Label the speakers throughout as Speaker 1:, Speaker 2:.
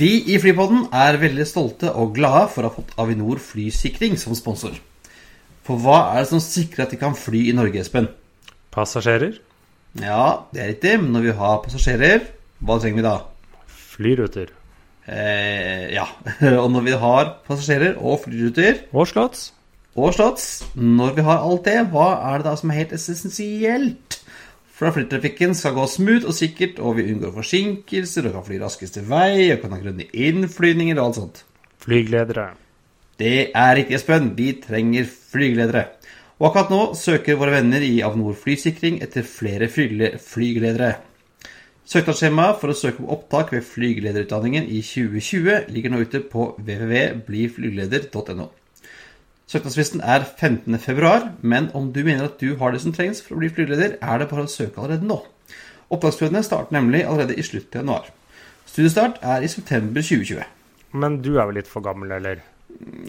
Speaker 1: Vi i Flypodden er veldig stolte og glade for å ha fått Avinor flysikring som sponsor. For hva er det som sikrer at de kan fly i Norge, Espen?
Speaker 2: Passasjerer,
Speaker 1: Ja, det er riktig, men når vi har passasjerer, hva trenger vi da?
Speaker 2: flyruter
Speaker 1: Eh, ja, og når vi har passasjerer og flyruter
Speaker 2: og slotts.
Speaker 1: og slotts, når vi har alt det, hva er det da som er helt essensielt? For at flytrafikken skal gå smooth og sikkert, og vi unngår forsinkelser, og kan fly raskest til vei, og kan ha grønne innflyvninger og alt sånt.
Speaker 2: Flygeledere.
Speaker 1: Det er riktig, Espen. Vi trenger flygeledere. Og akkurat nå søker våre venner i Avinor flysikring etter flere flygeledere. Søknadsskjemaet for å søke om opptak ved flygelederutdanningen i 2020 ligger nå ute på www.bliflygeleder.no. Søknadsfristen er 15.2, men om du mener at du har det som trengs for å bli flygeleder, er det bare å søke allerede nå. Opptaksprøvene starter nemlig allerede i slutten av januar. Studiestart er i september 2020.
Speaker 2: Men du er vel litt for gammel, eller?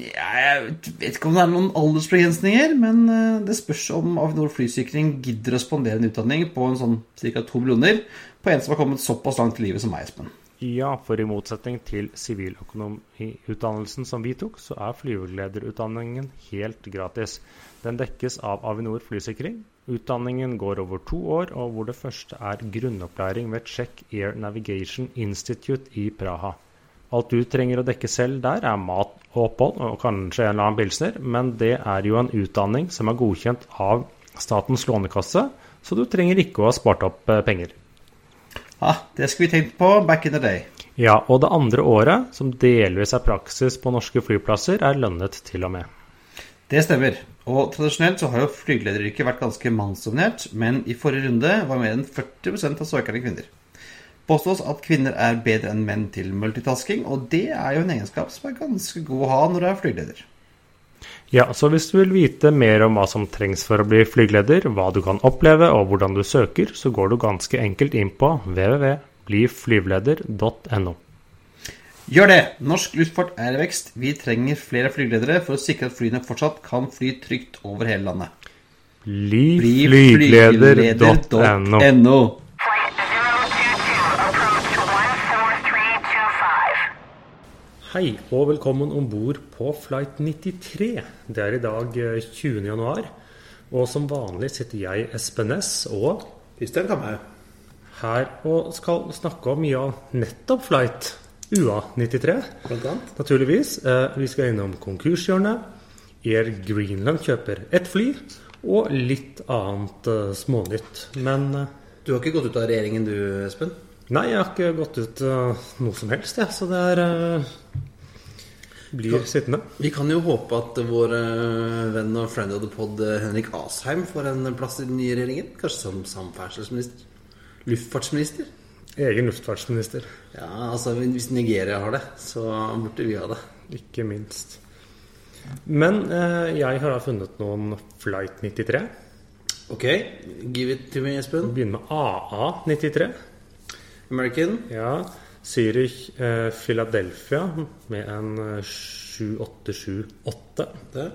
Speaker 1: Jeg vet ikke om det er noen aldersbegrensninger, men eh, det spørs om Avinor flysikring gidder å spandere en utdanning på en sånn ca. to millioner på en som har kommet såpass langt i livet som meg, Espen.
Speaker 2: Ja, for i motsetning til siviløkonomiutdannelsen som vi tok, så er flygelederutdanningen helt gratis. Den dekkes av Avinor flysikring. Utdanningen går over to år, og hvor det første er grunnopplæring ved Czech Air Navigation Institute i Praha. Alt du trenger å dekke selv der, er mat og opphold, og kanskje en eller annen pilsner, men det er jo en utdanning som er godkjent av Statens lånekasse, så du trenger ikke å ha spart opp eh, penger.
Speaker 1: Ja, det skulle vi tenkt på back in the day.
Speaker 2: Ja, og det andre året, som delvis er praksis på norske flyplasser, er lønnet til og med.
Speaker 1: Det stemmer. Og tradisjonelt så har jo flygelederyrket vært ganske mannsdominert, men i forrige runde var mer enn 40% av søkerne kvinner. Påstås at kvinner er bedre enn menn til multitasking, og det er jo en egenskap som er ganske god å ha når du er flygeleder.
Speaker 2: Ja, så hvis du vil vite mer om hva som trengs for å bli flygeleder, hva du kan oppleve og hvordan du søker, så går du ganske enkelt inn på www.bliflygeleder.no.
Speaker 1: Gjør det! Norsk luftfart er i vekst. Vi trenger flere flygeledere for å sikre at flyene fortsatt kan fly trygt over hele landet.
Speaker 2: Bli Hei og velkommen om bord på flight 93. Det er i dag eh, 20. januar, og som vanlig sitter jeg, Espen Næss, og
Speaker 1: Kristian Kamhaug.
Speaker 2: her og skal snakke om ja, nettopp flight UA93.
Speaker 1: Blant annet.
Speaker 2: Naturligvis. Eh, vi skal innom konkurshjørnet. Air Greenland kjøper ett fly, og litt annet eh, smånytt. Men eh,
Speaker 1: Du har ikke gått ut av regjeringen du, Espen?
Speaker 2: Nei, jeg har ikke gått ut uh, noe som helst, jeg. Så det er uh, Blir sittende.
Speaker 3: Vi kan jo håpe at vår uh, venn og friend of the pod Henrik Asheim får en plass i den nye regjeringen. Kanskje som samferdselsminister? Luftfartsminister?
Speaker 2: Egen luftfartsminister,
Speaker 3: Ja, altså hvis Nigeria har det, så burde vi ha det.
Speaker 2: ikke minst. Men eh, jeg har da funnet noen Flight 93.
Speaker 3: Ok, give it to me, Espen.
Speaker 2: begynner med AA93.
Speaker 3: American.
Speaker 2: Ja, Zürich eh, Philadelphia med en eh, 7878.
Speaker 3: Det.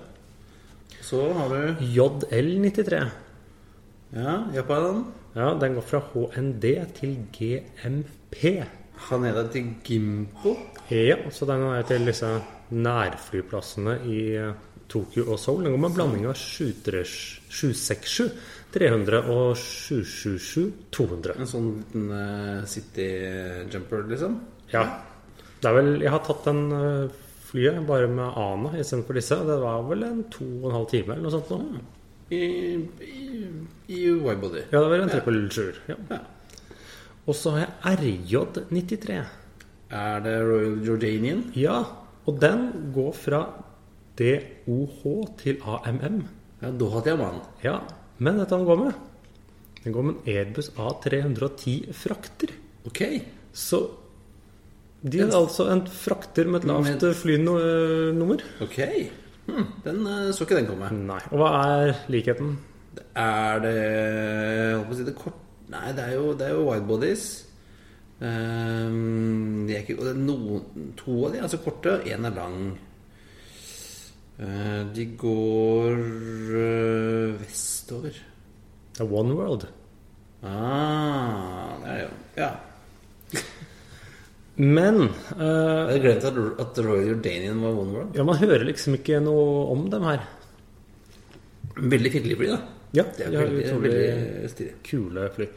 Speaker 3: Så har du
Speaker 2: JL93.
Speaker 3: ja, Japan.
Speaker 2: Ja, den går fra HND til GMP.
Speaker 3: Han er der til Gimpo.
Speaker 2: Ja, så den er til disse nærflyplassene i Tokyo og Seoul. Den går med en blanding av 767, 300 og 777, 200.
Speaker 3: En sånn liten eh, city jumper, liksom.
Speaker 2: Ja. Det er vel Jeg har tatt den eh, flyet bare med ANA istedenfor disse. og Det var vel en to og en halv time eller noe sånt nå.
Speaker 3: I, i, i Y-body.
Speaker 2: Ja, det var en trippel sjuer. Ja.
Speaker 3: Ja.
Speaker 2: Og så har jeg RJ93.
Speaker 3: Er det Royal Jordanian?
Speaker 2: Ja, og den går fra DOH til AMM.
Speaker 1: Ja, Doha til mann.
Speaker 2: Ja, men vet du hva den går med? Den går med en Airbus A310 frakter.
Speaker 1: Ok.
Speaker 2: Så de er altså en frakter med et lavt
Speaker 1: Med-
Speaker 2: flynummer.
Speaker 1: Ok. Hmm, den eh, så ikke den komme.
Speaker 2: Nei. Og hva er likheten?
Speaker 1: Er det jeg holdt på å si det kort Nei, det er jo, det er jo widebodies. Um, de er ikke, og det er noen, to av de er så korte, og én er lang. Uh, de går uh, vestover.
Speaker 2: Det er One World.
Speaker 1: Ah, det er det jo. Ja.
Speaker 2: Men
Speaker 1: Jeg glemte glemt at, at Royal Jordanian var One World.
Speaker 2: ja, man hører liksom ikke noe om dem her.
Speaker 1: Veldig fiddelig fly, da.
Speaker 2: Ja,
Speaker 1: Det er
Speaker 2: de har
Speaker 1: veldig,
Speaker 2: utrolig
Speaker 1: veldig
Speaker 2: kule fly.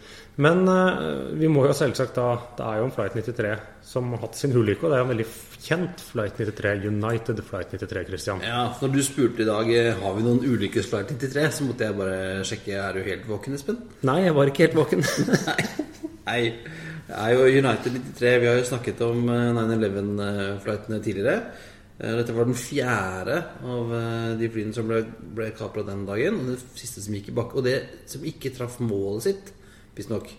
Speaker 2: Men uh, vi må jo selvsagt da Det er jo en Flight 93 som har hatt sin ulykke, og det er jo en veldig kjent Flight 93, United Flight 93, Christian.
Speaker 1: Ja, når du spurte i dag eh, Har vi noen ulykkes Flight 93, så måtte jeg bare sjekke Er du helt våken, Espen.
Speaker 2: Nei, jeg var ikke helt våken.
Speaker 1: Nei. Det er jo United 93. Vi har jo snakket om eh, 9-11-flightene tidligere. Eh, Dette var den fjerde av eh, de flyene som ble, ble kapra den dagen. Og det siste som gikk i bakke. Og det som ikke traff målet sitt, visstnok.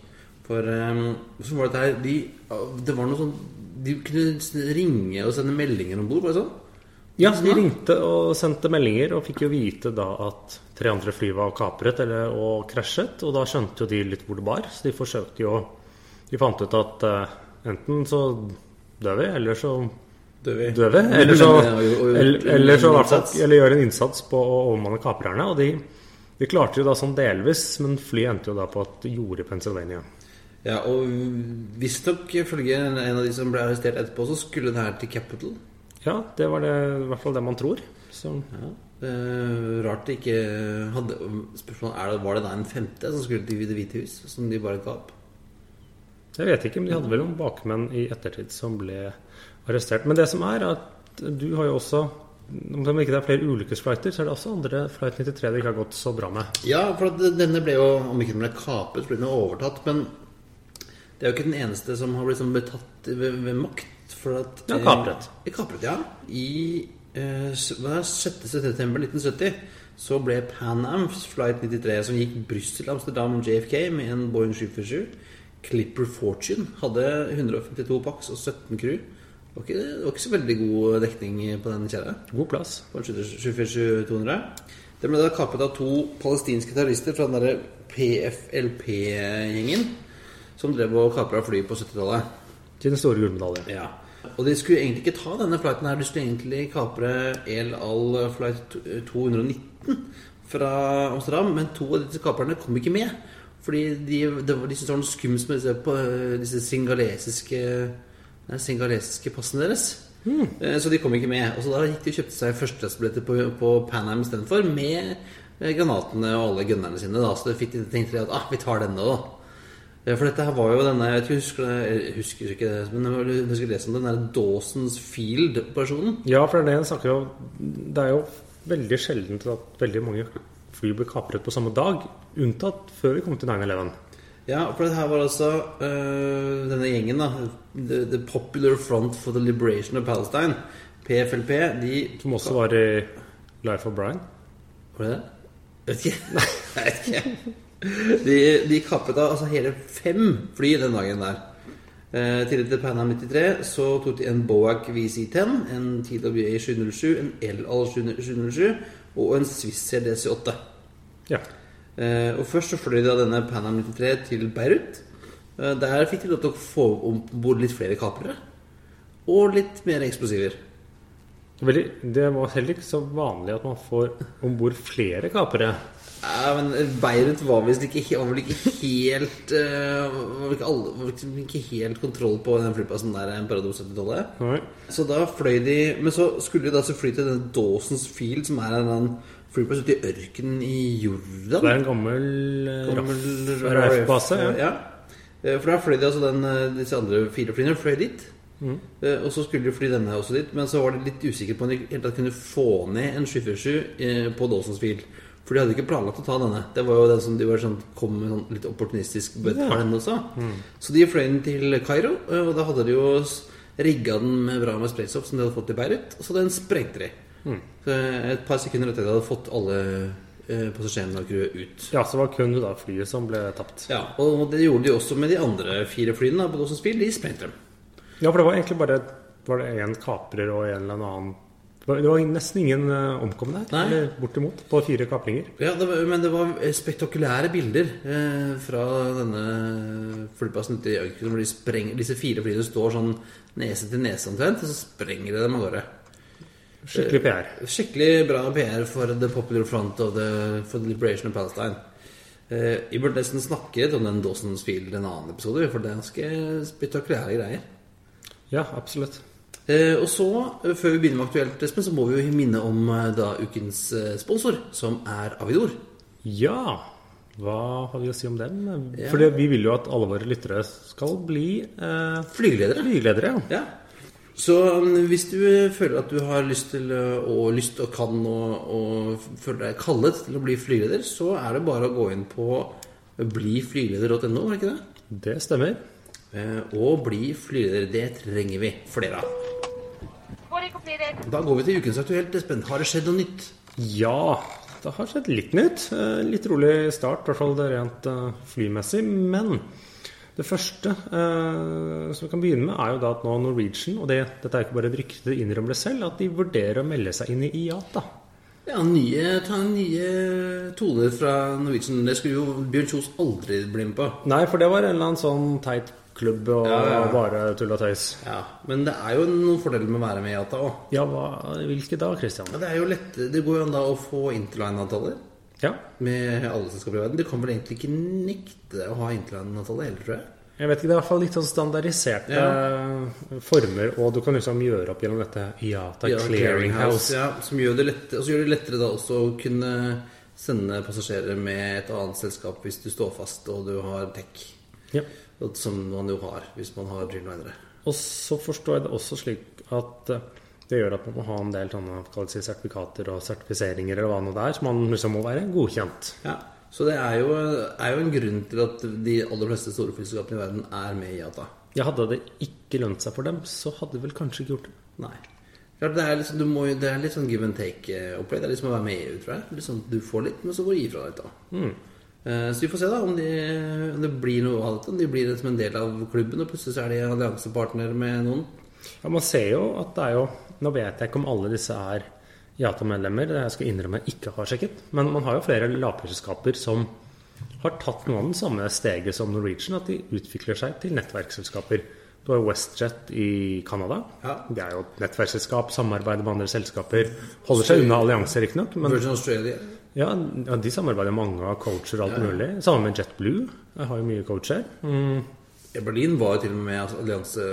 Speaker 1: For um, så var dette her de, Det var noe sånn De kunne ringe og sende meldinger om bord, var det sånn?
Speaker 2: Ja, de ringte og sendte meldinger og fikk jo vite da at tre andre fly var kapret eller, og krasjet. Og da skjønte jo de litt hvor det bar, så de forsøkte jo De fant ut at uh, enten så dør vi, eller så
Speaker 1: Døve.
Speaker 2: dør vi. Eller så, eller, eller så fall. Eller gjøre en innsats på å overmanne kaprerne. Og de, de klarte jo da sånn delvis, men flyet endte jo da på et jorde i Pennsylvania.
Speaker 1: Ja, og visstnok ifølge en en av de som ble arrestert etterpå, så skulle det her til Capital.
Speaker 2: Ja, det var det, i hvert fall det man tror. Så
Speaker 1: Ja. Uh, rart det ikke hadde Spørsmålet er det, var det da en femte som skulle til Det hvite hus, som de bare ga opp?
Speaker 2: Jeg vet ikke, men de hadde vel noen bakmenn i ettertid som ble arrestert. Men det som er, at du har jo også Om det ikke er flere ulykkesflighter, så er det også andre Flight 93 det ikke har gått så bra med.
Speaker 1: Ja, for at denne ble jo, om ikke den ble kapet, så ble den overtatt. Men det er jo ikke den eneste som har blitt sånn betatt ved, ved makt. For at
Speaker 2: Ja, kapret.
Speaker 1: Eh, kapret, ja. I eh, s- hva er det, 6. september 1970 så ble Pan Am's Flight 93, som gikk Brussel, Amsterdam, JFK med en Boeing 747, Clipper Fortune, hadde 152 pax og 17 crew. Det var, ikke, det var ikke så veldig god dekning på den kjerra
Speaker 2: God plass.
Speaker 1: på en 747-200. Den ble da kapet av to palestinske terrorister fra den derre PFLP-gjengen som drev og kapra fly på 70-tallet.
Speaker 2: Til den store gullmedaljen.
Speaker 1: Ja. Og de skulle egentlig ikke ta denne flighten her. De skulle egentlig kapre El Al flight 219 fra Amsterdam, men to av disse kaperne kom ikke med. Fordi de, de, de syntes det var noe skummelt med disse, på, disse singalesiske singalesiske passene deres. Mm. Så de kom ikke med. Og så da gikk de og kjøpte seg førsteklassebilletter på, på Panam istedenfor, med eh, granatene og alle gunnerne sine. Da. Så det fikk de tenkte de at ah, vi tar denne, da. For dette her var jo denne Jeg ikke, husker, jeg husker ikke det, men jeg husker lese om den der Dawson's Field-operasjonen.
Speaker 2: Ja, for det er det en snakker om. Det er jo veldig sjeldent at veldig mange fly blir kapret på samme dag. Unntatt før vi kom til 9-11.
Speaker 1: Ja, for det her var altså øh, denne gjengen, da. The, the Popular Front for the Liberation of Palestine. PFLP. De
Speaker 2: Som også var i Life of Brian.
Speaker 1: Var det det? Jeg vet ikke. Jeg vet ikke. De, de kappet av altså hele fem fly den dagen der. Eh, tidligere til Pan Am 93 så tok de en Boac VC-10, en TWA 707, en LAL 707 og en Swissair DC-8.
Speaker 2: Ja.
Speaker 1: Eh, og først så fløy av denne Pan Am 93 til Beirut. Eh, der fikk de lov til å få om bord litt flere kaprere. Og litt mer eksplosiver.
Speaker 2: Veldig, det var heller ikke så vanlig at man får om bord flere kapere.
Speaker 1: Ja, men Beirut var visst ikke, var vel ikke helt eh, var ikke, alle, var ikke helt kontroll på den flyplassen der en periode på 70-tallet. Så da fløy de Men så skulle de da så fly til denne Dawson's Field, som er en flyplass ute i ørkenen i Jordan.
Speaker 2: Det er en gammel, eh,
Speaker 1: Gammel
Speaker 2: RAF RAF-base. Ja.
Speaker 1: Ja. Eh, For da fløy de altså den, eh, disse andre fire flyene fløy dit.
Speaker 2: Mm.
Speaker 1: Og så skulle de fly denne også dit, men så var de litt usikre på om de helt tatt kunne få ned en 747 eh, på Dawson's Field. For de hadde ikke planlagt å ta denne. Det var jo den som de var sånn, kom med sånn litt opportunistisk
Speaker 2: Ja. Mm.
Speaker 1: Så de fløy den til Kairo, og da hadde de jo rigga den med bra med spraystoff som de hadde fått i Beirut, og så den sprengte de. Så et par sekunder etter at jeg hadde fått alle eh, passasjerene og crewet ut.
Speaker 2: Ja, så det var kun da flyet som ble tapt.
Speaker 1: Ja, Og det gjorde de også med de andre fire flyene på Dawson's Speed. De sprengte dem.
Speaker 2: Ja, for det var egentlig bare Var det en kaprer og en eller annen Det var, nesten ingen eh, omkomne her. Eller bortimot. På fire kapringer.
Speaker 1: Ja, det var, Men det var spektakulære bilder eh, fra denne flyplassen ute i ørkenen hvor disse fire flyene står sånn nese til nese omtrent, og så sprenger de dem av gårde.
Speaker 2: Skikkelig PR.
Speaker 1: Skikkelig bra PR for The Popular Front of the, for the Liberation of Palestine. Eh, vi burde nesten snakke litt om den Dawson's Field en annen episode, for det er ganske spektakulære greier.
Speaker 2: Ja, absolutt.
Speaker 1: Uh, og så, uh, før vi begynner med Aktuelt, Espen, så må vi jo minne om eh, da ukens eh, sponsor, som er Avidor.
Speaker 2: Ja, hva har vi å si om dem?
Speaker 1: Ja.
Speaker 2: For vi vil jo at alle våre lyttere skal bli eh,
Speaker 1: Flygeledere.
Speaker 2: flygeledere. Ja.
Speaker 1: Ja. Så hvis du føler at du har lyst til og lyst og kan og, og føler deg kallet til å bli flygeleder, så er det bare å gå inn på bliflygeleder.no, er det ikke det?
Speaker 2: Det stemmer.
Speaker 1: Eh, og bli flygeleder. Det trenger vi flere av. Da går vi til ukens Aktuelt, Espen. Har det skjedd noe nytt?
Speaker 2: Ja, det har skjedd litt nytt. Eh, Litt rolig start, i hvert fall det rent eh, flymessig. Men det første eh, som vi kan begynne med, er jo da at nå Norwegian, og det, dette er ikke bare et rykte, de innrømmer selv, at de vurderer å melde seg inn i IATA.
Speaker 1: Ja, nye, ta nye toner fra Norwegian. Det skulle jo Bjørn Kjos aldri bli med på.
Speaker 2: Nei, for det var en eller annen sånn teit klubb og
Speaker 1: Ja, ja.
Speaker 2: bare tull og tøys.
Speaker 1: Ja, Men det er jo noen fordeler med å være med i IATA òg.
Speaker 2: Ja, hva, hvilke da, Christian?
Speaker 1: Ja, det er jo lett Det går jo an da å få interline-avtaler
Speaker 2: Ja,
Speaker 1: med alle selskaper i verden. Du kan vel egentlig ikke nekte å ha interline-avtale heller, tror jeg.
Speaker 2: jeg vet ikke, det er i hvert fall litt sånn standardiserte former, og du kan liksom gjøre opp gjennom dette IATA
Speaker 1: Ja,
Speaker 2: Clearinghouse.
Speaker 1: Ja, som gjør det lettere, og så gjør det lettere da også å kunne sende passasjerer med et annet selskap hvis du står fast og du har tech.
Speaker 2: Ja.
Speaker 1: Som man jo har hvis man har Dreamlinere.
Speaker 2: Og så forstår jeg det også slik at eh, det gjør at man må ha en del si, sertifikater og sertifiseringer eller hva nå det er, så man liksom må være godkjent.
Speaker 1: Ja, Så det er jo, er jo en grunn til at de aller fleste store flyselskapene i verden er med i IATA.
Speaker 2: Ja, hadde det ikke lønt seg for dem, så hadde de vel kanskje ikke gjort det.
Speaker 1: Nei. Det, er liksom, du må, det er litt sånn give and take-opplegg. Det er liksom å være med i EU, tror jeg. Liksom, du får litt, men så går du gi fra deg litt. da. Mm. Så vi får se da om, de, om det blir noe av dette. Om de blir som en del av klubben, og plutselig så er de alliansepartner med noen.
Speaker 2: Ja, Man ser jo at det er jo Nå vet jeg ikke om alle disse er Jata-medlemmer. jeg skal innrømme jeg ikke har sjekket. Men man har jo flere lavprisselskaper som har tatt noe av den samme steget som Norwegian, at de utvikler seg til nettverksselskaper. Du har WestJet i Canada.
Speaker 1: Ja.
Speaker 2: Det er jo et nettverksselskap, samarbeider med andre selskaper. Holder seg unna allianser, riktignok,
Speaker 1: Virgin Australia.
Speaker 2: ja, ja, de samarbeider med mange av coacher og alt mulig. Samme med JetBlue. Jeg har jo mye coacher. Mm.
Speaker 1: Berlin var jo til og med med altså, allianse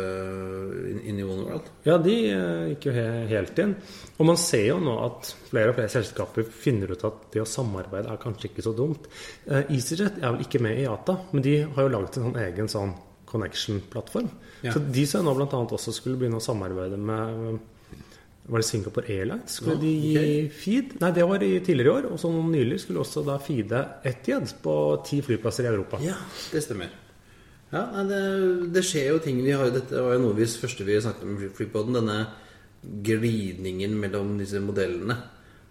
Speaker 1: inn i Oneworld.
Speaker 2: Ja, de eh, gikk jo helt inn. Og man ser jo nå at flere og flere selskaper finner ut at det å samarbeide er kanskje ikke så dumt. Eh, EasyJet er vel ikke med i IATA, men de har jo laget en sånn egen sånn connection-plattform.
Speaker 1: Ja.
Speaker 2: Så de som nå bl.a. også skulle begynne å samarbeide med var det Singapore Airlines? Skulle
Speaker 1: Ja,
Speaker 2: de gi
Speaker 1: okay.
Speaker 2: feed? Nei, det var i tidligere i år. Og så nylig skulle også da feede Etiad på ti flyplasser i Europa.
Speaker 1: Ja, det stemmer. Ja, nei, det, det skjer jo ting. Vi har dette var jo noe vi første vi snakket om i Flypodden, denne glidningen mellom disse modellene.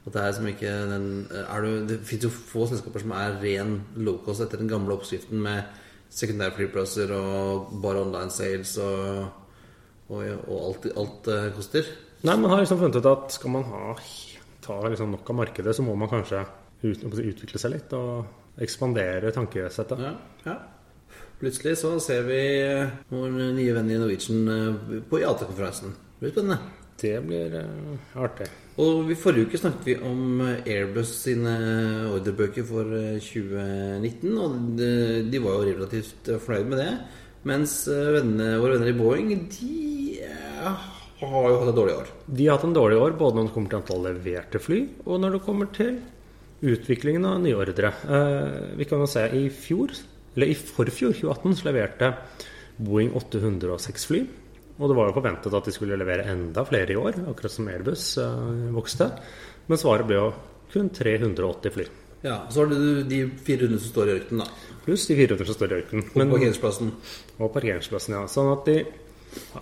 Speaker 1: At det er som ikke den er du, Det fins jo få selskaper som er ren low-cost etter den gamle oppskriften med sekundærflyplasser og bare online sales og, og, og alt, alt eh, koster.
Speaker 2: Nei, man har liksom funnet ut at skal man ha, ta liksom nok av markedet, så må man kanskje ut, utvikle seg litt og ekspandere tankesettet.
Speaker 1: Ja, ja. Plutselig så ser vi eh, vår nye venn i Norwegian eh, på IATA-konferansen. Det blir spennende.
Speaker 2: Det blir eh, artig.
Speaker 1: Og i forrige uke snakket vi om Airbus sine ordrebøker for eh, 2019, og de, de var jo relativt fornøyd med det. Mens vennene, våre venner i Boeing, de har jo hatt et dårlig år.
Speaker 2: De har hatt en dårlig år både når det kommer til antall leverte fly, og når det kommer til utviklingen av nye ordre. Eh, vi kan jo se i fjor, eller i forfjor, 2018, så leverte Boeing 806 fly. Og det var jo forventet at de skulle levere enda flere i år, akkurat som Airbus eh, vokste. Men svaret ble jo kun 380 fly.
Speaker 1: Ja, Så har du de 400 som står i ørkenen, da.
Speaker 2: Pluss de 400 som står i ørkenen. Og
Speaker 1: parkeringsplassen.
Speaker 2: Og parkeringsplassen, ja. Sånn at de,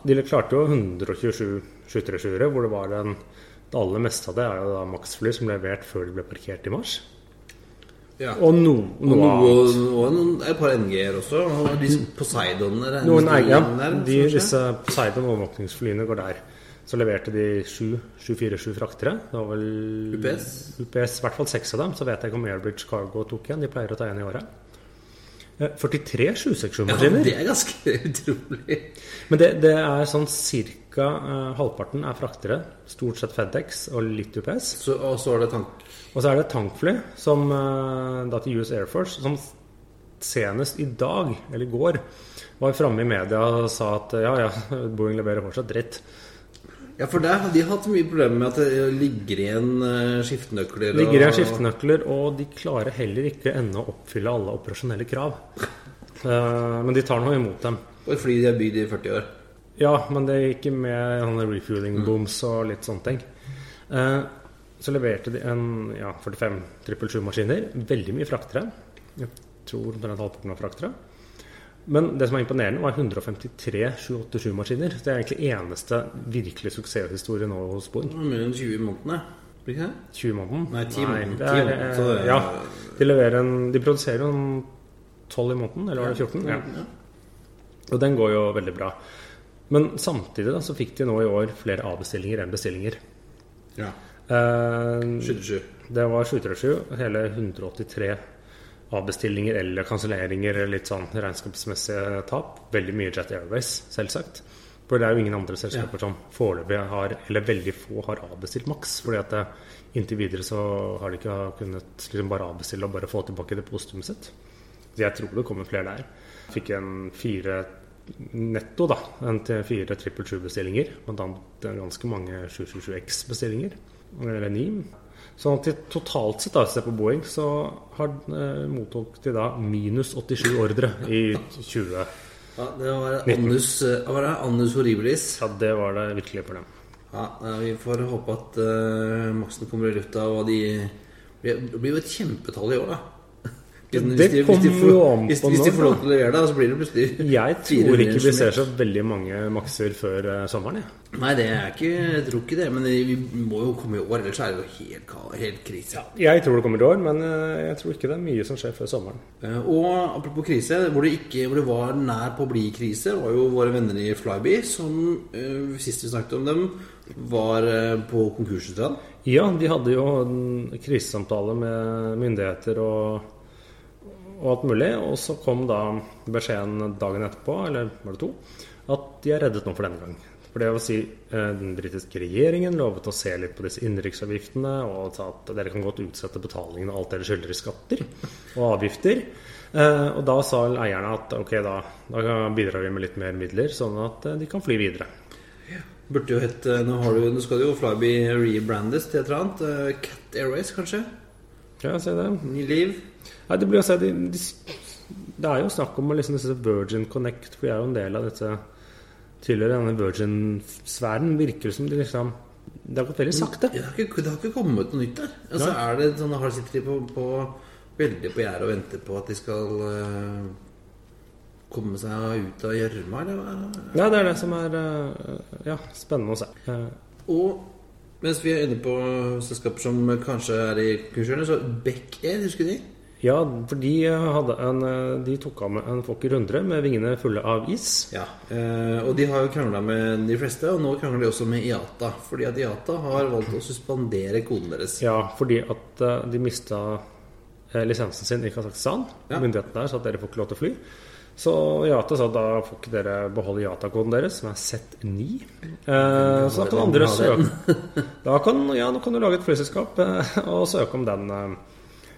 Speaker 2: de klarte jo 127 737-ere, hvor det var den det aller meste av det er jo da Max-fly som ble levert før de ble parkert i mars.
Speaker 1: Ja.
Speaker 2: Og no,
Speaker 1: Og
Speaker 2: noe
Speaker 1: noe,
Speaker 2: annet.
Speaker 1: og noen, et par NG-er også. Og de Poseidonene er
Speaker 2: Noen NG, ja,
Speaker 1: der,
Speaker 2: de, disse Poseidon overvåkningsflyene går der. Så leverte de 747 fraktere. Det var vel
Speaker 1: UPS?
Speaker 2: UPS, I hvert fall seks av dem. Så vet jeg ikke om Airbridge Cargo tok igjen. De pleier å ta en i året. Eh, 43
Speaker 1: Ja,
Speaker 2: 767-maskiner.
Speaker 1: det er ganske utrolig.
Speaker 2: Men det, det er sånn cirka uh, halvparten er fraktere. Stort sett FedEx og litt UPS.
Speaker 1: Så, og så er det tank...
Speaker 2: Og så er det et tankfly som eh, da til US Air Force, som senest i dag, eller i går, var framme i media og sa at ja, ja, Boeing leverer fortsatt dritt.
Speaker 1: Ja, for der har de hatt mye problemer med at det ligger igjen eh, skiftenøkler og-
Speaker 2: Ligger igjen skiftenøkler, og de klarer heller ikke ennå å oppfylle alle operasjonelle krav. Eh, men de tar nå imot dem.
Speaker 1: Og fordi de har bygd i 40 år.
Speaker 2: Ja, men det er ikke med refueling booms og litt sånne ting. Så leverte de en ja, 45 777-maskiner. Veldig mye fraktere. Jeg tror omtrent halvparten var fraktere. Men det som er imponerende, var 153 787-maskiner. Det er egentlig eneste virkelig suksesshistorie nå hos
Speaker 1: Boen Mer enn 20 i månedene. Blir ikke det?
Speaker 2: 20 måneden?
Speaker 1: Nei, 10 måneden.
Speaker 2: Er,
Speaker 1: 10
Speaker 2: er,
Speaker 1: måneden, så er-
Speaker 2: ja, de, leverer en, de produserer jo en 12 i måneden, eller var det 14? Ja. Og den går jo veldig bra. Men samtidig da, så fikk de nå i år flere avbestillinger enn bestillinger.
Speaker 1: Ja.
Speaker 2: Eh,
Speaker 1: 77.
Speaker 2: det var 737, hele 183 avbestillinger eller kanselleringer litt sånn regnskapsmessige tap. Veldig mye Jet Airways, selvsagt. For det er jo ingen andre selskaper som foreløpig har, eller veldig få har avbestilt maks. fordi at det, inntil videre så har de ikke kunnet liksom bare avbestille og bare få tilbake depositumet sitt. Så jeg tror det kommer flere der. Fikk en fire netto, da. En til fire 777-bestillinger. Blant annet ganske mange 777X-bestillinger. Eller ni. Sånn at de totalt sett, da, se på Boeing, så har, eh, mottok de da minus 87 ordre i 20.
Speaker 1: Ja, det var Annus, eh, var det? Annus horribilis.
Speaker 2: Ja, det var det virkelig for dem.
Speaker 1: Ja, eh, Vi får håpe at uh, Maxen kommer i lufta, og de Det blir jo et kjempetall i år, da.
Speaker 2: Ja,
Speaker 1: Hvis,
Speaker 2: det
Speaker 1: de, hvis, de
Speaker 2: kommer
Speaker 1: får,
Speaker 2: jo an
Speaker 1: på
Speaker 2: på
Speaker 1: hvis de får lov til å levere det, så blir det plutselig
Speaker 2: Jeg tror ikke vi ser så veldig mange makser før eh, sommeren. Jeg.
Speaker 1: Nei, det er ikke, jeg tror ikke det. Men vi må jo komme i år, ellers er det jo helt, helt krise.
Speaker 2: jeg tror det kommer i år, men eh, jeg tror ikke det er mye som skjer før sommeren.
Speaker 1: Eh, Og apropos krise, hvor det, ikke, hvor det var nær på å bli krise, var jo våre venner i Flyby, som sist vi snakket om dem, var på på konkursstrand.
Speaker 2: Ja, de hadde jo en krisesamtale med myndigheter og, og alt mulig. Og så kom da beskjeden dagen etterpå, eller var det to, at de er reddet nå for denne gang. For det å si, eh, Den britiske regjeringen lovet å se litt på disse innenriksavgiftene og sa at dere kan godt utsette betalingen av alt dere skylder i skatter og avgifter. Eh, Og da sa eierne at ok, da, da bidrar vi med litt mer midler, sånn at eh, de kan fly videre.
Speaker 1: Burde jo hett Nå, du, nå skal det jo Flyby rebrandes til et eller annet. Cat Airways, kanskje?
Speaker 2: Ja, se det.
Speaker 1: Ny liv?
Speaker 2: Nei, det blir å de, de, Det er jo snakk om liksom disse Virgin Connect, for jeg er jo en del av dette Tilhører denne Virgin-sfæren. Virker som de liksom Det har gått veldig sakte.
Speaker 1: Det, har ikke, det har ikke kommet noe nytt der. Altså,
Speaker 2: Nei.
Speaker 1: er det sånn, har Sitter de på, på, veldig på gjerdet og venter på at de skal uh, komme seg ut av gjørma, eller?
Speaker 2: Ja, det er det som er eh, ja, spennende å se. Eh,
Speaker 1: Og mens vi er inne på selskaper som kanskje er i konkursene, så Beck Air, husker du de?
Speaker 2: Ja, for de en De tok av med en Fokker 100 med vingene fulle av is.
Speaker 1: Ja. Eh, og de har jo krangla med de fleste, og nå krangler de også med IATA. Fordi at IATA har valgt å suspendere koden deres.
Speaker 2: Ja, fordi at eh, de mista eh, lisensen sin i Kasakhstan.
Speaker 1: Ja.
Speaker 2: Myndighetene der sa at dere får ikke lov til å fly. Så Yata sa da får ikke dere beholde Yata-koden deres, som er Z9. Eh, så da kan andre søke da kan, Ja, nå kan du lage et flyselskap eh, og søke om den. Eh,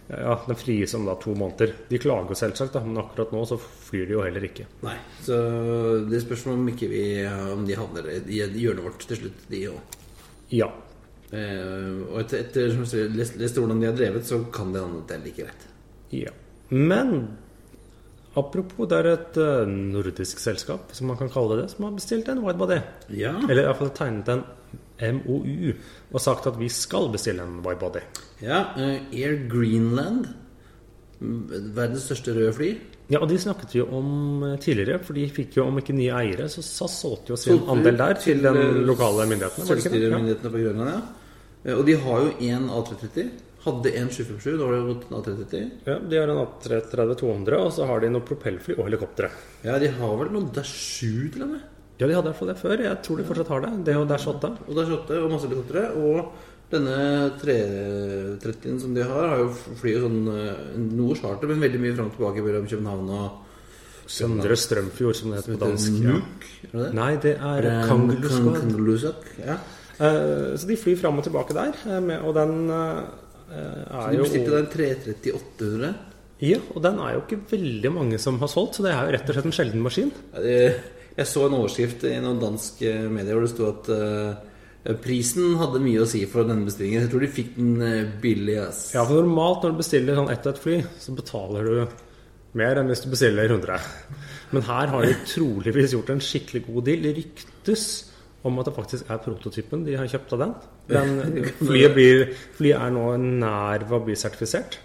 Speaker 2: ja, Den frigis om da to måneder. De klager selvsagt, da, men akkurat nå så flyr de jo heller ikke.
Speaker 1: Nei, så det spørs om ikke vi Om de havner i hjørnet vårt til slutt, de òg.
Speaker 2: Ja.
Speaker 1: Eh, og etter, etter som jeg sier, lest, lest hvordan de har drevet, så kan det hende at det er like greit.
Speaker 2: ja. Men apropos, det er et eh, nordisk selskap, som man kan kalle det, som har bestilt en widebody.
Speaker 1: Ja.
Speaker 2: Eller iallfall tegnet en MOU og sagt at vi skal bestille en widebody.
Speaker 1: ja eh, Air Greenland. mm, Verdens største røde fly.
Speaker 2: Ja, og de snakket vi jo om eh, tidligere, for de fikk jo om ikke nye eiere, så SAS solgte jo sin
Speaker 1: Solgte
Speaker 2: andel der til den
Speaker 1: eh,
Speaker 2: lokale myndighetene. Selvstyremyndighetene? Ja.
Speaker 1: På Grønland, ja. Og de har jo en A330. Hadde en 757, da var det gått en A330.
Speaker 2: Ja, De har en A330-200, og så har de noe propellfly og helikoptre.
Speaker 1: Ja, de har vel noen Dash 7 til og med.
Speaker 2: Ja, de hadde i hvert fall det før. Jeg tror de fortsatt har det. Det og Dash 8.
Speaker 1: Og Dash 8 og masse helikoptre. Og denne 330-en som de har, har jo flyr sånn eh, noe charter, men veldig mye fram og tilbake mellom København og
Speaker 2: Søndre Strømfjord, som det heter på dansk. Ja.
Speaker 1: Er det det?
Speaker 2: Nei, det er
Speaker 1: Kangelusak. Ja.
Speaker 2: Eh, Så de flyr fram og tilbake der. eh, med- Og den
Speaker 1: Så
Speaker 2: er
Speaker 1: de
Speaker 2: jo
Speaker 1: bestilte deg en 33800?
Speaker 2: Ja, og den er jo ikke veldig mange som har solgt, så det er jo rett og slett en sjelden maskin.
Speaker 1: Jeg så en overskrift i noen danske medier hvor det sto at eh, prisen hadde mye å si for denne bestillingen. Jeg tror de fikk den eh, billig. Yes.
Speaker 2: Ja, for normalt når du bestiller sånn ett og ett fly, så betaler du mer enn hvis du bestiller 100. Men her har de troligvis gjort en skikkelig god deal. Det ryktes om at det faktisk er prototypen de har kjøpt av den. den flyet, blir, flyet er nå nær ved å bli sertifisert.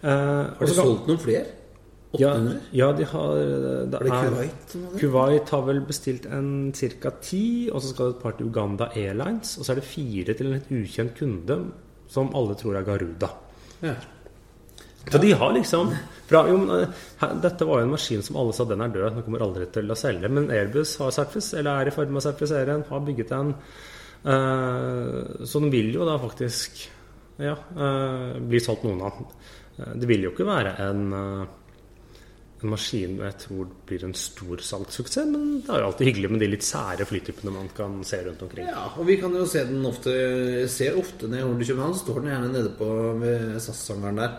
Speaker 2: Eh,
Speaker 1: Har de solgt noen flere? 800?
Speaker 2: ja, de har det
Speaker 1: det
Speaker 2: er-
Speaker 1: Kuwait?
Speaker 2: Kuwait har vel bestilt en ca. ti, og så skal det et par til Uganda Airlines. Og så er det fire til en litt ukjent kunde som alle tror er Garuda.
Speaker 1: Ja.
Speaker 2: Så de har liksom fra, jo, eh, Dette var jo en maskin som alle sa den er død, den kommer aldri til å selge. Men Airbus har sertifis, eller er i ferd med å sertifisere den, har bygget en. Eh, så den vil jo da faktisk ja, eh, bli solgt noen av. Det vil jo ikke være en, en maskin jeg tror blir en stor salgssuksess, men det er jo alltid hyggelig med de litt sære flytypene man kan se rundt omkring.
Speaker 1: Ja, og vi kan jo se den ofte ser ofte kommer til København, står den gjerne nede på ved SAS-sangeren der.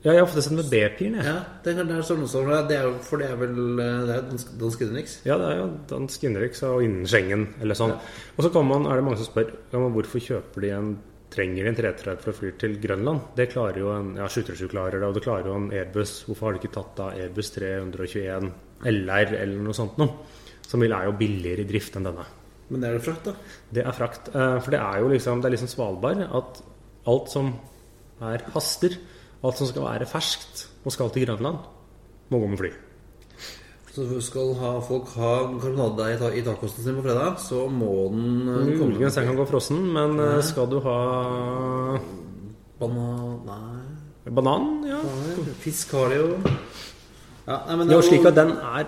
Speaker 2: Ja, jeg har ofte sett sendt med B-piren, jeg.
Speaker 1: Ja, den er der står den også. Det er for det er vel eh, Det er dansk, dansk innenriks.
Speaker 2: Ja, det er jo dansk innenriks og innen Schengen eller sånn. Og så man, er det mange som spør ja, hvorfor kjøper de en trenger en 330 for å fly til Grønland. Det klarer jo en ja, 737 klarer det, og det klarer jo en Airbus. Hvorfor har de ikke tatt da Airbus 321 LR eller noe sånt noe? Som vil er jo billigere i drift enn denne.
Speaker 1: Men det er det frakt, da.
Speaker 2: Det er frakt. Eh, For det er jo liksom, det er liksom Svalbard at alt som er haster, alt som skal være ferskt og skal til Grønland, må gå med fly.
Speaker 1: Så skal ha, folk ha karbonade i, ta, i tacosen sin på fredag, så må den eh, komme
Speaker 2: Muligens den kan gå frossen, men Nei. skal du ha
Speaker 1: Banan Nei.
Speaker 2: banan, ja.
Speaker 1: nei, Fisk har de jo. Ja, nei, men
Speaker 2: Det er jo- slik at den er,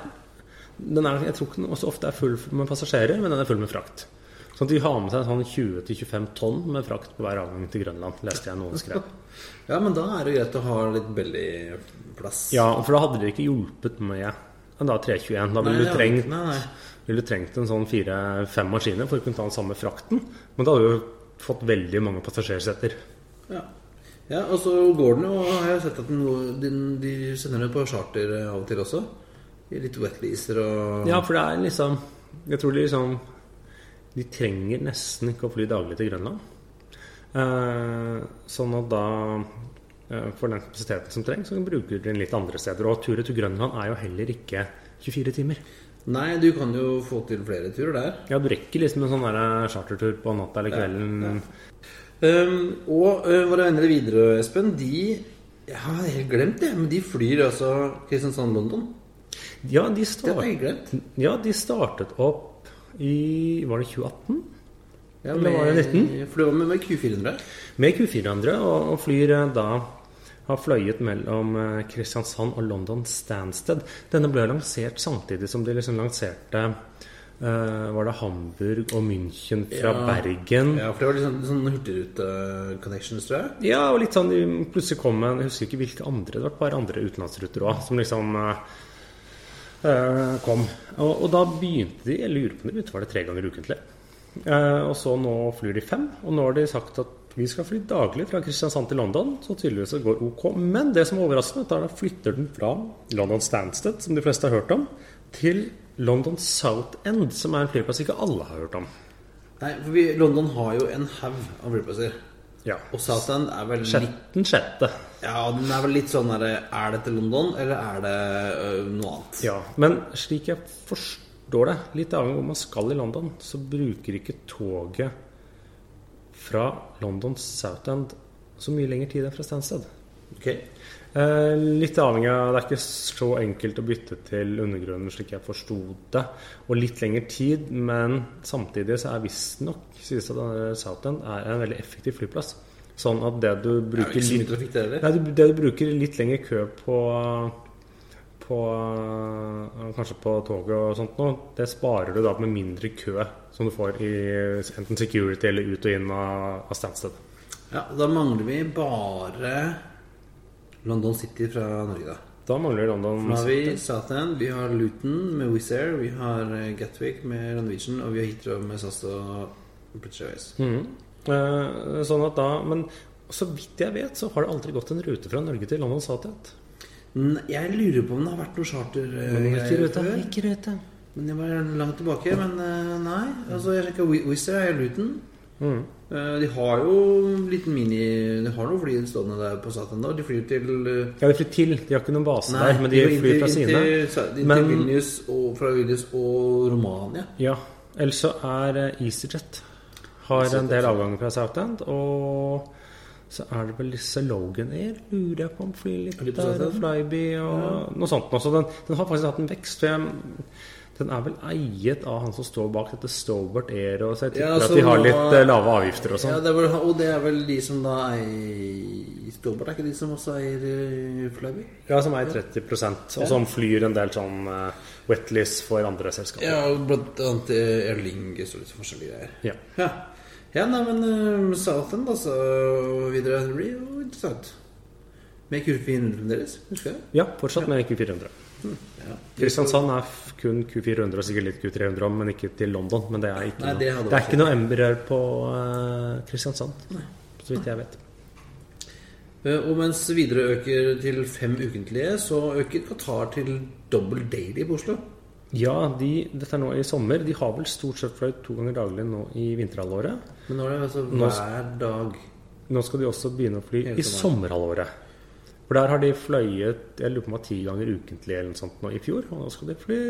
Speaker 2: den er Jeg tror ikke den også ofte er full med passasjerer, men den er full med frakt. Sånn at de har med seg sånn 20-25 tonn med frakt på hver avgang til Grønland, leste jeg noen skrev.
Speaker 1: Ja, men da er det greit å ha litt bellyplass.
Speaker 2: Ja, for da hadde det ikke hjulpet med da 321. Da ville du trengt,
Speaker 1: nei, nei.
Speaker 2: ville trengt en sånn fire-fem maskiner for å kunne ta den samme frakten. Men da hadde du fått veldig mange passasjerseter.
Speaker 1: Ja. ja, og så går den jo Har jeg sett at den, de, de sender den på charter av og til også. I litt wetleaser og
Speaker 2: Ja, for det er liksom Jeg tror de liksom De trenger nesten ikke å fly daglig til Grønland. Eh, sånn at da eh, For den kapasiteten som trengs, så bruker de den litt andre steder. Og turer til Grønland er jo heller ikke 24 timer.
Speaker 1: Nei, du kan jo få til flere turer der.
Speaker 2: Ja, du rekker liksom en sånn der chartertur på natta eller kvelden.
Speaker 1: Um, og uh, våre venner i Widerøe, Espen, de Jeg har helt glemt det, men de flyr altså Kristiansand-London.
Speaker 2: Ja, de
Speaker 1: Det
Speaker 2: start, ja, de startet opp i Var det 2018?
Speaker 1: Ja,
Speaker 2: Eller var det 19?
Speaker 1: For det var med, med Q400.
Speaker 2: Med Q400 og, og flyr eh, da har fløyet mellom eh, Kristiansand og London Stansted. Denne ble lansert samtidig som de liksom lanserte Uh, Var det Hamburg og München fra
Speaker 1: Ja.
Speaker 2: Bergen?
Speaker 1: Ja, for det var litt sånn, sånn hurtigrute-connections, tror jeg.
Speaker 2: Ja, og litt sånn de plutselig kom en Jeg husker ikke hvilke andre Det var et par andre utenlandsruter òg som liksom eh, kom. Og, og da begynte de Jeg lurer på om de begynte var det tre ganger ukentlig. Eh, og så nå flyr de fem. Og nå har de sagt at vi skal fly daglig fra Kristiansand til London. Så tydeligvis det går ok. Men det som er overraskende, er at da flytter den fra London Stansted, som de fleste har hørt om, til London South End, som er en flyplass ikke alle har hørt om.
Speaker 1: Nei, for vi, London har jo en haug av flyplasser.
Speaker 2: Ja.
Speaker 1: Og Southend er vel litt
Speaker 2: den sjette.
Speaker 1: Ja, den er vel litt sånn derre Er dette London, eller er det ø, noe annet?
Speaker 2: Ja, men slik jeg forstår det, litt avhengig av hvor man skal i London, så bruker ikke toget fra London Southend så mye lengre tid enn fra Stansted.
Speaker 1: Ok.
Speaker 2: Eh, litt avhengig av Det er ikke så enkelt å bytte til undergrunnen slik jeg forsto det. Og litt lengre tid, men samtidig så er visstnok sies det at Southend er en veldig effektiv flyplass. Sånn at det du
Speaker 1: Det er
Speaker 2: bruker
Speaker 1: mye
Speaker 2: litt,
Speaker 1: trafikk der
Speaker 2: nei, det du bruker litt lengre kø på på øh, Kanskje på toget og sånt nå, det sparer du da med mindre kø som du får i enten security eller ut og inn av, av Stansted.
Speaker 1: Ja, Da mangler vi bare London City fra Norge, da.
Speaker 2: Da mangler London
Speaker 1: Nå har vi Southend, vi har Luton med Wizz Air, vi har eh, Gatwick med Norwegian, og vi har Heathrow med SAS og British Airways.
Speaker 2: Mm. Eh, sånn at da Men så vidt jeg vet, så har det aldri gått en rute fra Norge til London Southend.
Speaker 1: Jeg lurer på om det har vært noe charter eh,
Speaker 2: Ikke rute.
Speaker 1: Men jeg var langt tilbake. Men eh, nei. Altså, jeg sjekka Wizz Air er Luton.
Speaker 2: Mhm.
Speaker 1: Eh, De har jo liten mini De har noen fly stående der på Southend. da. De flyr til eh,
Speaker 2: Ja, de flyr til. De har ikke noen base
Speaker 1: Nei,
Speaker 2: der, men de
Speaker 1: de
Speaker 2: flyr fra sine.
Speaker 1: Til, sa-
Speaker 2: Men-
Speaker 1: til Vilnius og, fra Vilnius og Romania.
Speaker 2: Ja. Ellers så er eh, EasyJet har en del avganger fra Southend. Og så er det vel disse Logan Air, lurer jeg på om flyr litt
Speaker 1: Er
Speaker 2: der. Og Flyby og noe sånt. Så den, den har faktisk hatt en vekst. For jeg, den er vel eiet av han som står bak dette Stobart og så jeg tipper
Speaker 1: Ja,
Speaker 2: at de har litt eh, lave avgifter og
Speaker 1: Ja,
Speaker 2: sånn.
Speaker 1: det er vel, og det er vel de som da eier Stolbert, er ikke de som også eier uh, Flyby?
Speaker 2: Ja, som eier 30% og som flyr en del sånn uh, wetlist for andre selskaper.
Speaker 1: Ja, blant annet Erling Lingus og litt forskjellige greier.
Speaker 2: Ja.
Speaker 1: Ja, ja nei, men uh, Southend, altså, videre det blir jo interessant. Med Q400 deres, husker jeg.
Speaker 2: Ja, fortsatt med Q400.
Speaker 1: Ja.
Speaker 2: Kristiansand er kun Q400 og sikkert litt Q300 om, men ikke til London. Men det er ikke,
Speaker 1: Nei, det
Speaker 2: noe, det er ikke noe Embraer på uh, Kristiansand. Så vidt jeg vet.
Speaker 1: Eh, Og mens Widerøe øker til fem ukentlige, så øker Qatar til double daily på Oslo.
Speaker 2: Ja, de, dette er nå i sommer. De har vel stort sett fløyet to ganger daglig nå i vinterhalvåret.
Speaker 1: Men nå er det altså hver dag.
Speaker 2: Nå skal de også begynne å fly i sommerhalvåret. For der har de fløyet jeg lurer på om det ti ganger ukentlig eller noe sånt nå i fjor. Og nå skal de fly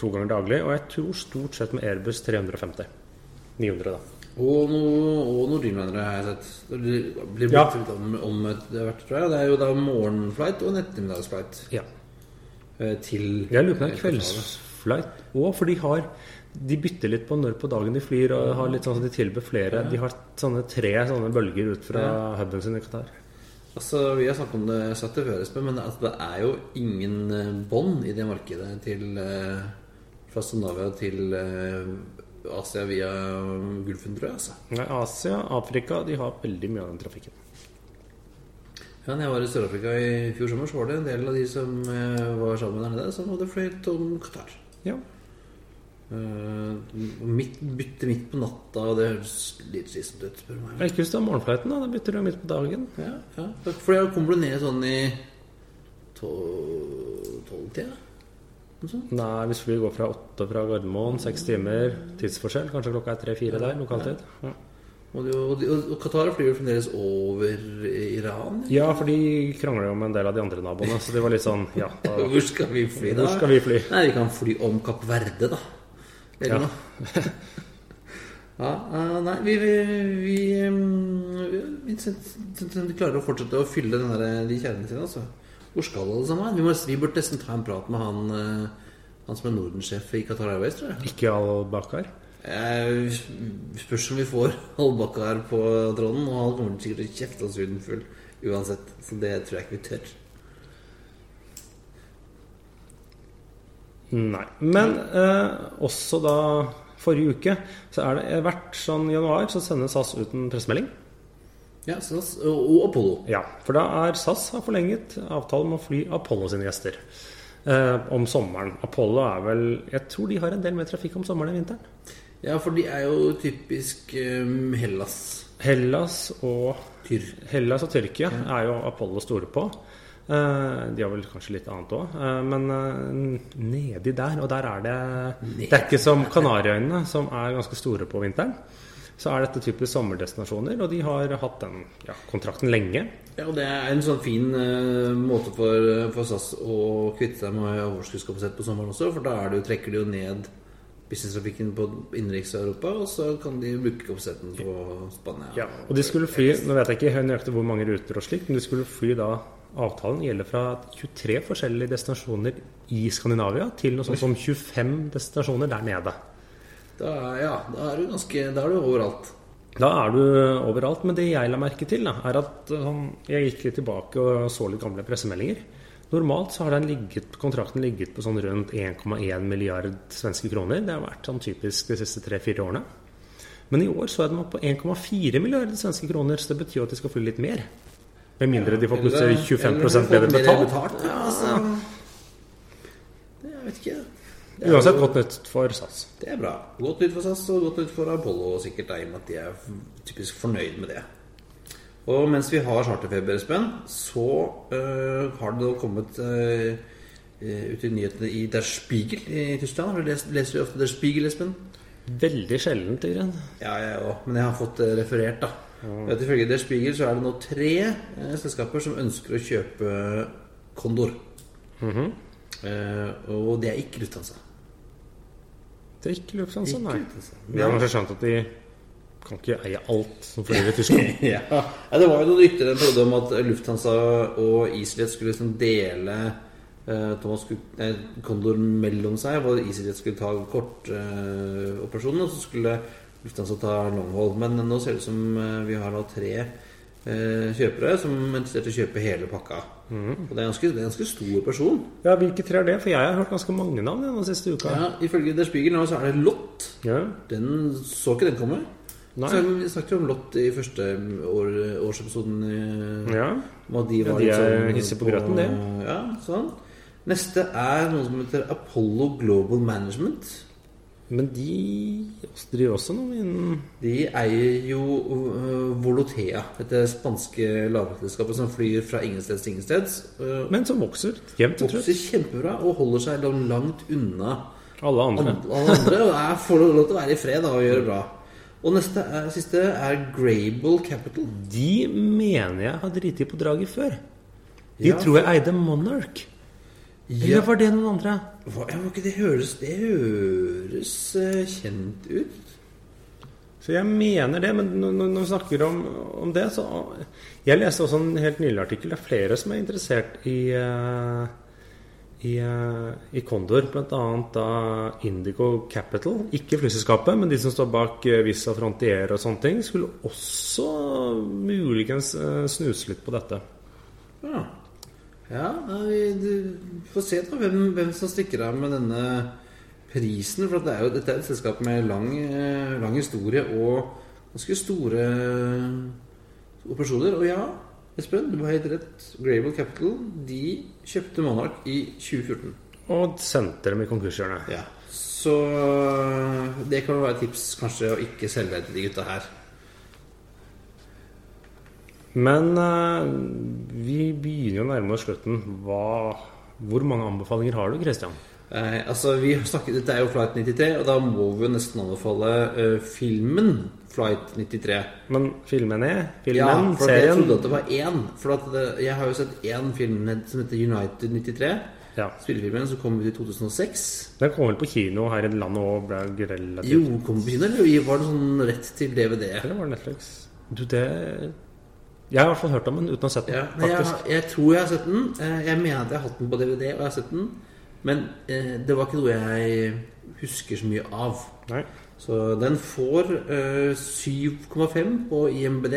Speaker 2: to ganger daglig. Og jeg tror stort sett med Airbus 350. 900, da.
Speaker 1: Og noe, og noen har jeg sett. Det blir blir
Speaker 2: Ja.
Speaker 1: blitt om, om et hvert, tror jeg. Det er jo da morgenflight og en ettermiddagsflight
Speaker 2: Ja.
Speaker 1: eh, til
Speaker 2: Jeg lurer på om det er kveldsflight òg, for de har De bytter litt på når på dagen de flyr, og har litt sånn at de tilbyr flere. De har sånne tre sånne bølger ut fra huben sin i Qatar.
Speaker 1: Altså, Vi har snakket om det satt det før, Espen, men altså, det er jo ingen eh, bånd i det markedet til eh, fra Skandinavia til eh, Asia via Gulfen, tror jeg. altså.
Speaker 2: Nei, Asia, Afrika, de har veldig mye av den trafikken.
Speaker 1: Ja, når jeg var i Sør-Afrika i fjor sommer, så var det en del av de som eh, var sammen der nede, som hadde fløyet om Qatar.
Speaker 2: Ja.
Speaker 1: Eh, midt, bytte midt på natta, og det høres litt slitsomt ut, spør meg.
Speaker 2: Ikke hvis du har morgenflighten, da. Da bytter du midt på dagen.
Speaker 1: Ja, ja. For da kommer du ned sånn i tolvtida? Noe?
Speaker 2: Nei, hvis vi går fra åtte fra Gardermoen, seks timer tidsforskjell, kanskje klokka er tre-fire der, lokaltid. Ja.
Speaker 1: Det- og, og, og Qatar flyr fremdeles over Iran?
Speaker 2: ja, for de krangler jo med en del av de andre naboene, så det var litt sånn Ja, da,
Speaker 1: Hvor skal vi fly, da?
Speaker 2: hvor skal vi fly?
Speaker 1: Nei, vi kan fly om Kapp Verde, da. Eller
Speaker 2: Ja.
Speaker 1: noe. ja, eh, nei, vi, vi, vi, vi, klarer å fortsette å fylle den der, de kjernene sine, altså. Hvor skal alle sammen? Vi, må, vi burde nesten ta en prat med han, eh, han som er Norden-sjef i Qatar Airways, tror jeg.
Speaker 2: Ikke Al-Bakar.
Speaker 1: Jeg spørs om vi får Al-Bakar på tråden, og han kommer sikkert til å kjefte oss uten full uansett. Så det tror jeg ikke vi tør.
Speaker 2: Nei. Men eh, også da forrige uke så er det hvert sånn januar så sender SAS ut en pressemelding.
Speaker 1: Ja, SAS og, og Apollo.
Speaker 2: Ja, for da er SAS har forlenget avtalen med å fly Apollo sine gjester eh, om sommeren. Apollo er vel Jeg tror de har en del mer trafikk om sommeren enn vinteren.
Speaker 1: Ja, for de er jo typisk um, Hellas.
Speaker 2: Hellas og, Hellas og Tyrkia er jo Apollo store på. Eh, de har vel kanskje litt annet òg, men eh, nedi der, og der er det Det er ikke som Kanariøyene, som er ganske store på vinteren. Så er dette typisk sommerdestinasjoner, og de har hatt den ja, kontrakten lenge.
Speaker 1: Ja, og det er en sånn fin uh, måte for, for SAS å kvitte seg med overskuddskapasitet på sommeren også, for da det trekker de jo ned businesstrafikken på innenriks-Europa, og så kan de bruke kapasiteten på Spania.
Speaker 2: Ja, og de skulle fly Nå vet jeg ikke nøyaktig hvor mange ruter og slikt, men de skulle fly da Avtalen gjelder fra 23 forskjellige destinasjoner i Skandinavia til noe sånt som 25 destinasjoner der nede.
Speaker 1: Da, ja, da er du ganske Da er du overalt.
Speaker 2: Da er du overalt. Men det jeg la merke til, da, er at han, jeg gikk litt tilbake og så litt gamle pressemeldinger. Normalt så har den ligget, kontrakten ligget på sånn rundt 1,1 milliard svenske kroner. Det har vært sånn typisk de siste tre-fire årene. Men i år så er den oppe på 1,4 milliarder svenske kroner, så det betyr at de skal fly litt mer. Med mindre de får plutselig 25 bedre betalt.
Speaker 1: Ja, altså, jeg vet ikke.
Speaker 2: Uansett godt nytt for SAS.
Speaker 1: det er bra. Godt nytt for SAS og godt nytt for Apollo sikkert, i og med at de er typisk fornøyd med det. Og mens vi har charterfeber, Espen, så øh, har det nå kommet øh, ut i nyhetene i Der Spiegel i Tyskland. Har du lest, leser du ofte Der Spiegel, Espen?
Speaker 2: Veldig sjeldent, i grunn.
Speaker 1: Ja, jeg òg. Men jeg har fått det referert, da. Ja. du, Ifølge Der Spiegel så er det nå tre eh, selskaper som ønsker å kjøpe Condor. eh, og det er ikke Lufthansa.
Speaker 2: Det er ikke Lufthansa,
Speaker 1: Ikke
Speaker 2: nei.
Speaker 1: Lufthansa.
Speaker 2: Vi har kanskje skjønt at de kan ikke eie alt som flyr i Tyskland.
Speaker 1: ja. ja, Det var jo noen rykter en periode om at Lufthansa og Islet skulle liksom dele eh, Thomas Condor mellom seg. Hvor Islet skulle ta kortoperasjonen, og så skulle Lufthansa ta longhold. Men nå ser det ut som eh, vi har nå tre eh, kjøpere som er interessert i å kjøpe hele pakka. Og det er ganske, det er en ganske stor person.
Speaker 2: Ja, Hvilke tre er det? For jeg har hørt ganske mange navn den siste uka.
Speaker 1: Ja, Ifølge Der Spiegel nå så er det Lott.
Speaker 2: Ja.
Speaker 1: Den så ikke den komme. Vi snakket jo om Lott i første år, årsepisoden.
Speaker 2: ja.
Speaker 1: Hva de de
Speaker 2: Ja, de er
Speaker 1: sånn
Speaker 2: hissige på grøten, det.
Speaker 1: Ja, sånn. Neste er noe som heter Apollo Global Management.
Speaker 2: Men de driver også noe innen
Speaker 1: De eier jo uh, Volotea, dette spanske lavflyselskapet som flyr fra ingensteds til ingensteds. Uh,
Speaker 2: Men som vokser jevnt og
Speaker 1: vokser kjempebra og holder seg langt unna
Speaker 2: Alle andre.
Speaker 1: alle andre. Og er, får lov til å være i fred da, og gjøre bra. Og neste er, siste er Grable Capital.
Speaker 2: De mener jeg har driti på draget før. De
Speaker 1: Ja.
Speaker 2: tror jeg eide Monarch. Eller var det noen andre?
Speaker 1: Hva, var ikke det høres Det høres uh, kjent ut.
Speaker 2: Så jeg mener det, men når når- vi snakker om, om det, så Jeg leste også en helt nylig artikkel. Det er flere som er interessert i eh, i, eh, i Kondor, bl.a. Indigo Capital. Ikke flyselskapet, men de som står bak eh, Visa Frontier og sånne ting, skulle også muligens eh, snuse litt på dette.
Speaker 1: Ja, ja vi får se da hvem, hvem som stikker av med denne prisen. For det er jo, dette er et selskap med lang, lang historie og ganske store operasjoner. Og ja, Espen, du har helt rett. Grable Capital de kjøpte Monark i 2014.
Speaker 2: Og sendte dem i konkurshjørnet.
Speaker 1: Ja. Så eh, det kan være et tips kanskje å ikke selge til de gutta her.
Speaker 2: Men uh, vi begynner jo å nærme oss slutten. Hva, hvor mange anbefalinger har du, Christian?
Speaker 1: Eh, altså, vi har snakket, Dette er jo Flight 93, og da må vi jo nesten anbefale eh, filmen Flight 93.
Speaker 2: Men filmen er?
Speaker 1: Ja, for serien? jeg trodde at det var én. For at det, jeg har jo sett én film som heter United 93.
Speaker 2: Ja.
Speaker 1: Spillefilmen som kom ut i 2006.
Speaker 2: Den kom vel på kino her i landet òg? relativt
Speaker 1: Jo, kom på kino, eller var det sånn rett til DVD?
Speaker 2: Eller var det Netflix? Du, det Jeg har i hvert fall hørt om den uten å ha sett den,
Speaker 1: Ja, jeg, jeg tror jeg har sett den. Eh, Jeg mener at jeg har hatt den på DVD, og jeg har sett den. Men eh, det var ikke noe jeg husker så mye av.
Speaker 2: Nei.
Speaker 1: Så den får eh, 7,5 på IMBD.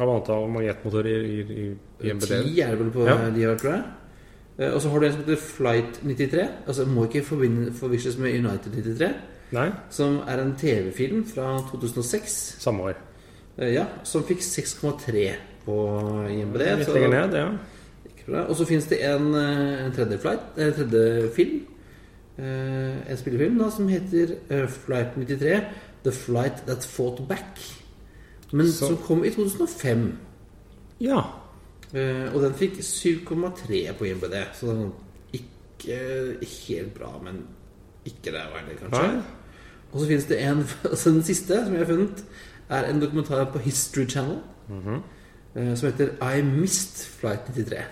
Speaker 2: Av antall magnetmotorer i, i, i IMBD?
Speaker 1: 10 er det vel på
Speaker 2: Ja.
Speaker 1: de her, tror jeg. Eh, Og så har du en som heter Flight 93. Altså Må ikke forveksles med United 93.
Speaker 2: Nei,
Speaker 1: Som er en TV-film fra 2006.
Speaker 2: samme år.
Speaker 1: Eh, Ja, Som fikk 6,3 på IMBD.
Speaker 2: Litt lenger ned, ja.
Speaker 1: Og så finnes det en, eh, en tredje, flight, eh, tredje film. Eh, en spillefilm da som heter Flight 93 The Flight That Fought Back. Men
Speaker 2: Så-
Speaker 1: som kom i 2005.
Speaker 2: Ja.
Speaker 1: Eh, og den fikk 7,3 på IMBD. Så den ikke helt bra, men ikke det heller, kanskje.
Speaker 2: Nei.
Speaker 1: Og så finnes det en altså Den siste som jeg har funnet, er en dokumentar på History Channel.
Speaker 2: Mhm.
Speaker 1: eh, som heter I Missed Flight 93.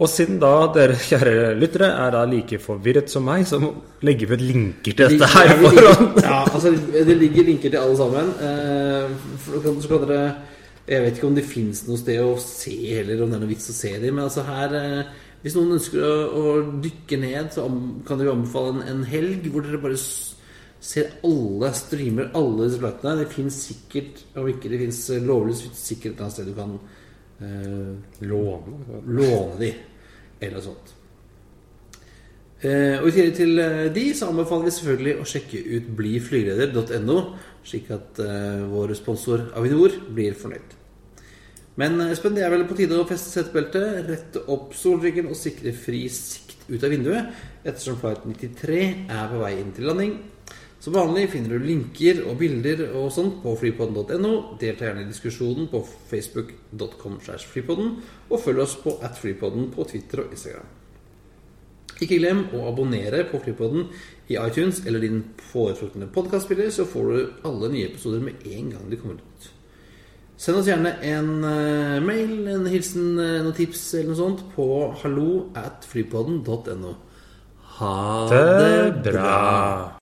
Speaker 2: Og siden da dere kjære lyttere er da like forvirret som meg, så legger vi ut linker til dette her. Foran.
Speaker 1: Ja, altså det ligger linker til alle sammen. Eh, så kan, dere Jeg vet ikke om det fins noe sted å se heller, om det er noe vits å se dem. Men altså her eh, Hvis noen ønsker å, dykke ned, så kan dere anbefale en, en helg hvor dere bare ser alle streamer, alle disse platene. Det fins sikkert, om ikke det fins lovlig, sikkert et annet sted du kan
Speaker 2: Låne.
Speaker 1: låne de, eller noe sånt. Eh, og I tillegg til eh, de så anbefaler vi selvfølgelig å sjekke ut bliflygeleder.no, slik at eh, vår sponsor Avinor blir fornøyd. Men eh, Espen, det er vel på tide å feste setebeltet, rette opp solryggen og sikre fri sikt ut av vinduet, ettersom flight 93 er på vei inn til landing. Som vanlig finner du linker og bilder og sånt på flypodden.no. Delta gjerne i diskusjonen på facebook.com og følg oss på at flypodden på Twitter og Instagram. Ikke glem å abonnere på Flypodden i iTunes eller din foretrukne podkastspiller, så får du alle nye episoder med en gang de kommer ut. Send oss gjerne en eh, mail, en hilsen, eh, noen tips eller noe sånt på hallo at flypodden.no. Ha
Speaker 2: Det bra.